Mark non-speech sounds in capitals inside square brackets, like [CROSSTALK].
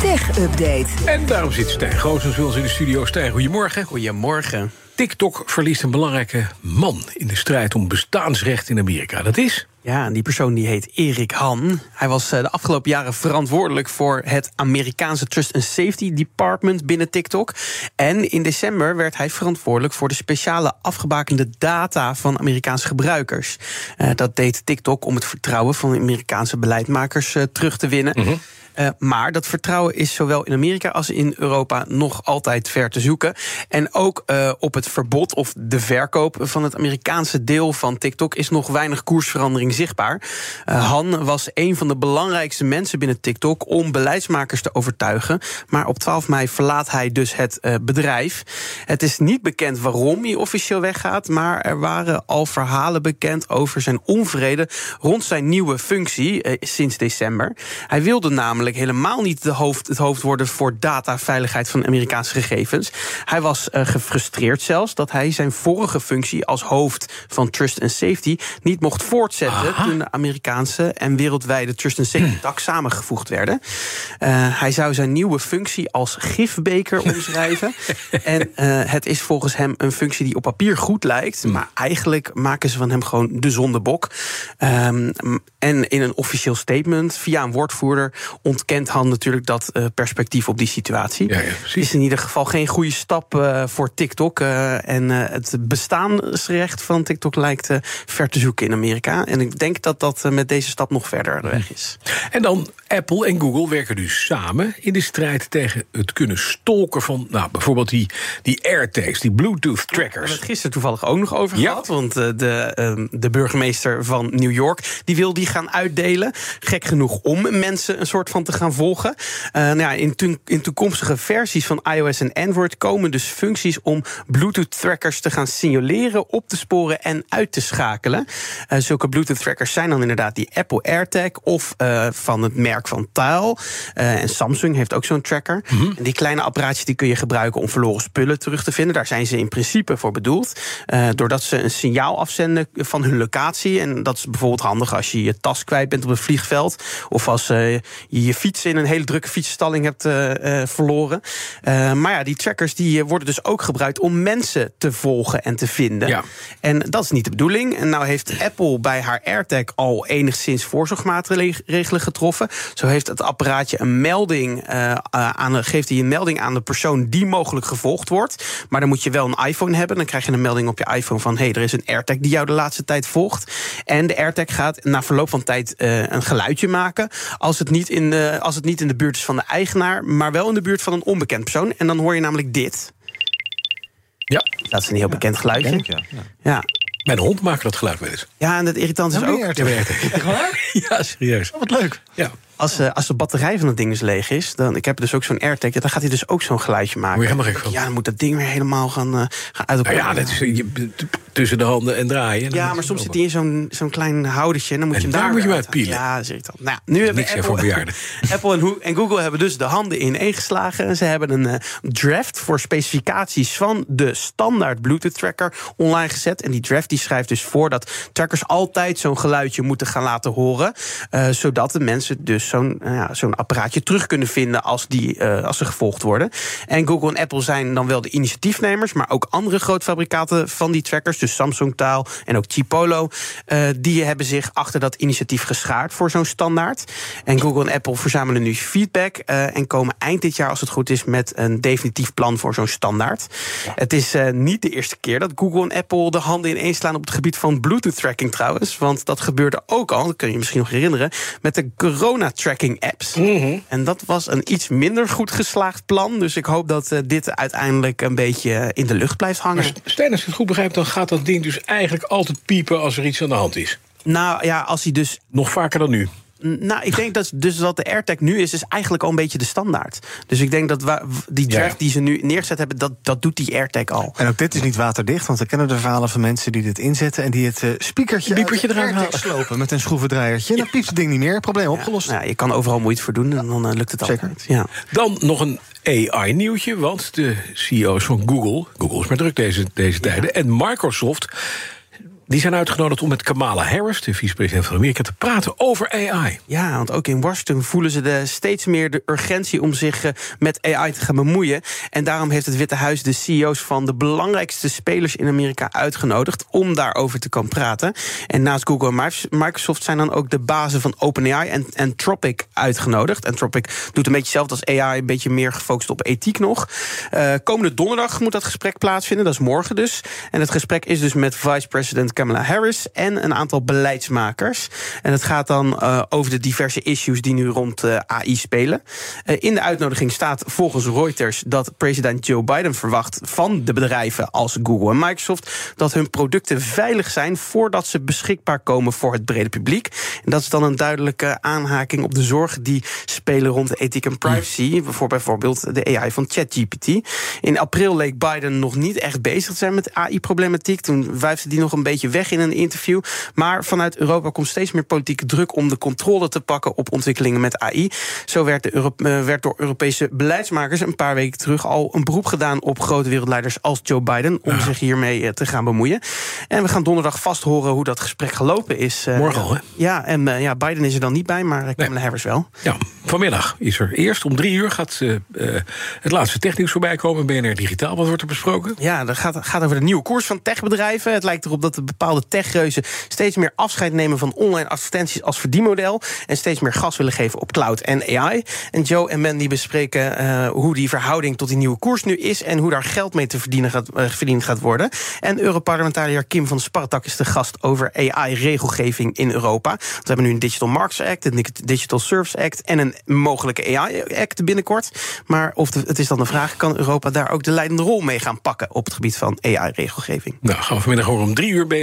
Tech Update. En daarom zit Stijn Goosens bij ons in de studio. Stijn, goedemorgen. Goedemorgen. TikTok verliest een belangrijke man in de strijd om bestaansrecht in Amerika. Dat is? Ja, en die persoon die heet Erik Han. Hij was eh, de afgelopen jaren verantwoordelijk voor het Amerikaanse Trust and Safety Department binnen TikTok. En in december werd hij verantwoordelijk voor de speciale afgebakende data van Amerikaanse gebruikers. Uh, dat deed TikTok om het vertrouwen van Amerikaanse beleidmakers uh, terug te winnen. Mm -hmm. Uh, maar dat vertrouwen is zowel in Amerika als in Europa nog altijd ver te zoeken. En ook uh, op het verbod of de verkoop van het Amerikaanse deel van TikTok is nog weinig koersverandering zichtbaar. Uh, Han was een van de belangrijkste mensen binnen TikTok om beleidsmakers te overtuigen. Maar op 12 mei verlaat hij dus het bedrijf. Het is niet bekend waarom hij officieel weggaat, maar er waren al verhalen bekend over zijn onvrede rond zijn nieuwe functie sinds december. Hij wilde namelijk helemaal niet de hoofd, het hoofd worden voor dataveiligheid van Amerikaanse gegevens. Hij was uh, gefrustreerd zelfs dat hij zijn vorige functie als hoofd van Trust and Safety niet mocht voortzetten Aha. toen de Amerikaanse en wereldwijde Trust and Safety tak samengevoegd werden. Uh, hij zou zijn nieuwe functie als gifbeker [LAUGHS] omschrijven. en uh, het is volgens hem een functie die op papier goed lijkt, maar eigenlijk maken ze van hem gewoon de zondebok. Um, en in een officieel statement via een woordvoerder ontkent Han natuurlijk dat uh, perspectief op die situatie. Ja, ja, is in ieder geval geen goede stap uh, voor TikTok. Uh, en het bestaansrecht van TikTok lijkt ver te zoeken in Amerika. En ik denk dat dat met deze stap nog verder de weg is. En dan Apple en Google werken dus samen in de strijd tegen het kunnen stalken van nou, bijvoorbeeld die, die AirTags, die Bluetooth-trackers. Ja, we hebben het gisteren toevallig ook nog over gehad. Want de, uh, de burgemeester van New York die wil die gaan uitdelen. Gek genoeg om mensen een soort van te gaan volgen. Uh, nou ja, in, to in toekomstige versies van iOS en Android komen dus functies om Bluetooth-trackers te gaan signaleren, op te sporen en uit te schakelen. Uh, zulke Bluetooth-trackers zijn dan inderdaad die Apple AirTag of uh, van het merk van Tile. en Samsung heeft ook zo'n tracker. Mm -hmm. En die kleine apparaatjes die kun je gebruiken om verloren spullen terug te vinden. Daar zijn ze in principe voor bedoeld. doordat ze een signaal afzenden van hun locatie. En dat is bijvoorbeeld handig als je je tas kwijt bent op een vliegveld. Of als je je fiets in een hele drukke fietsenstalling hebt uh, uh, verloren. Uh, maar ja, die trackers die worden dus ook gebruikt om mensen te volgen en te vinden. Ja. En dat is niet de bedoeling. En nou heeft Apple bij haar AirTag al enigszins voorzorgsmaatregelen getroffen. Zo heeft het apparaatje een melding aan, geeft hij een melding aan de persoon die mogelijk gevolgd wordt. Maar dan moet je wel een iPhone hebben. Dan krijg je een melding op je iPhone van: hé, hey, er is een AirTag die jou de laatste tijd volgt. En de AirTag gaat na verloop van tijd een geluidje maken. Als het niet in de, als het niet in de buurt is van de eigenaar, maar wel in de buurt van een onbekend persoon. En dan hoor je namelijk dit. Ja. Dat is een heel bekend ja, geluidje. Ja. ja. ja. Mijn hond maakt dat geluid wel eens. Ja, en het irritant is ja, ook... Ja, [LAUGHS] ja, serieus. Oh, wat leuk. Ja. Als, uh, als de batterij van het ding dus leeg is, dan ik heb dus ook zo'n AirTag, dan gaat hij dus ook zo'n geluidje maken. Moet je helemaal gek van. Ja, dan moet dat ding weer helemaal gaan, uh, gaan uit elkaar. Nou ja, dat is je, tussen de handen en draaien. Ja, maar soms zit hij in zo'n zo'n klein houdertje en dan moet en je hem daar moet je hem uitpielen. Ja, dat irritant. Nou, nu hebben Niks voor bejaarden. [LAUGHS] Apple en, Google hebben dus de handen ineen geslagen en ze hebben een uh, draft voor specificaties van de standaard Bluetooth tracker online gezet. En die draft die schrijft dus voor dat trackers altijd zo'n geluidje moeten gaan laten horen, zodat de mensen dus zo'n ja, zo'n apparaatje terug kunnen vinden als, die, uh, als ze gevolgd worden. En Google en Apple zijn dan wel de initiatiefnemers, maar ook andere grootfabrikaten van die trackers, dus Samsung Taal en ook Chipolo, uh, die hebben zich achter dat initiatief geschaard voor zo'n standaard. En Google en Apple verzamelen nu feedback uh, en komen eind dit jaar, als het goed is, met een definitief plan voor zo'n standaard. Het is niet de eerste keer dat Google en Apple de handen ineens slaan op het gebied van Bluetooth tracking trouwens, want dat gebeurde ook al, dat kun je je misschien nog herinneren, met de corona tracking apps. Mm -hmm. En dat was een iets minder goed geslaagd plan. Dus ik hoop dat dit uiteindelijk een beetje in de lucht blijft hangen. Maar Stijn, als ik het goed begrijp, dan gaat dat ding dus eigenlijk altijd piepen als er iets aan de hand is. Nou ja, als hij dus. Nog vaker dan nu. Nou, ik denk dat dus wat de AirTag nu is, is eigenlijk al een beetje de standaard. Dus ik denk dat die draft ja. die ze nu neergezet hebben, dat, dat doet die AirTag al. En ook dit is niet waterdicht, want we kennen de verhalen van mensen die dit inzetten en die het uh, speakertje Biepertje eruit halen. slopen met een schroevendraaiertje. Dan piept het ding niet meer. Probleem opgelost. Ja, nou, je kan overal moeite voor doen en dan uh, lukt het Zeker. altijd. Ja. Dan nog een AI-nieuwtje, want de CEO's van Google, Google is maar druk deze, deze tijden, en Microsoft die zijn uitgenodigd om met Kamala Harris, de vicepresident van Amerika, te praten over AI. Ja, want ook in Washington voelen ze de steeds meer de urgentie om zich eh, met AI te gaan bemoeien. En daarom heeft het Witte Huis de CEO's van de belangrijkste spelers in Amerika uitgenodigd om daarover te komen praten. En naast Google en Microsoft zijn dan ook de bazen van OpenAI en Anthropic uitgenodigd. Anthropic doet een beetje hetzelfde als AI, een beetje meer gefocust op ethiek nog. Uh, komende donderdag moet dat gesprek plaatsvinden, dat is morgen dus. En het gesprek is dus met vice-president Kamala Harris en een aantal beleidsmakers. En het gaat dan uh, over de diverse issues die nu rond uh, AI spelen. Uh, in de uitnodiging staat volgens Reuters dat president Joe Biden verwacht van de bedrijven als Google en Microsoft dat hun producten veilig zijn voordat ze beschikbaar komen voor het brede publiek. En dat is dan een duidelijke aanhaking op de zorgen die spelen rond de ethiek en privacy. Voor bijvoorbeeld de AI van ChatGPT. In april leek Biden nog niet echt bezig te zijn met AI-problematiek. Toen wuifde die nog een beetje weg in een interview. Maar vanuit Europa komt steeds meer politieke druk om de controle te pakken op ontwikkelingen met AI. Zo werd, de Euro eh, werd door Europese beleidsmakers een paar weken terug al een beroep gedaan op grote wereldleiders als Joe Biden om zich hiermee eh, te gaan bemoeien. En we gaan donderdag vast horen hoe dat gesprek gelopen is. Eh, Morgen al, hè? Ja, en ja, Biden is er dan niet bij, maar Kamala nee. Harris wel. Ja, vanmiddag is er eerst om drie uur gaat uh, het laatste technieuws voorbij komen. BNR Digitaal, wat wordt er besproken? Ja, dat gaat, gaat over de nieuwe koers van techbedrijven. Het lijkt erop dat de bepaalde techreuzen steeds meer afscheid nemen van online advertenties als verdienmodel. En steeds meer gas willen geven op cloud en AI. En Joe en Mandy bespreken uh, hoe die verhouding tot die nieuwe koers nu is. En hoe daar geld mee te verdienen gaat, uh, verdiend gaat worden. En Europarlementariër Kim van Spartak is de gast over AI-regelgeving in Europa. We hebben nu een Digital Markets Act, een Digital Service Act en een mogelijke AI-act binnenkort. Maar of het is dan de vraag: kan Europa daar ook de leidende rol mee gaan pakken op het gebied van AI-regelgeving? Nou, gaan we vanmiddag horen om drie uur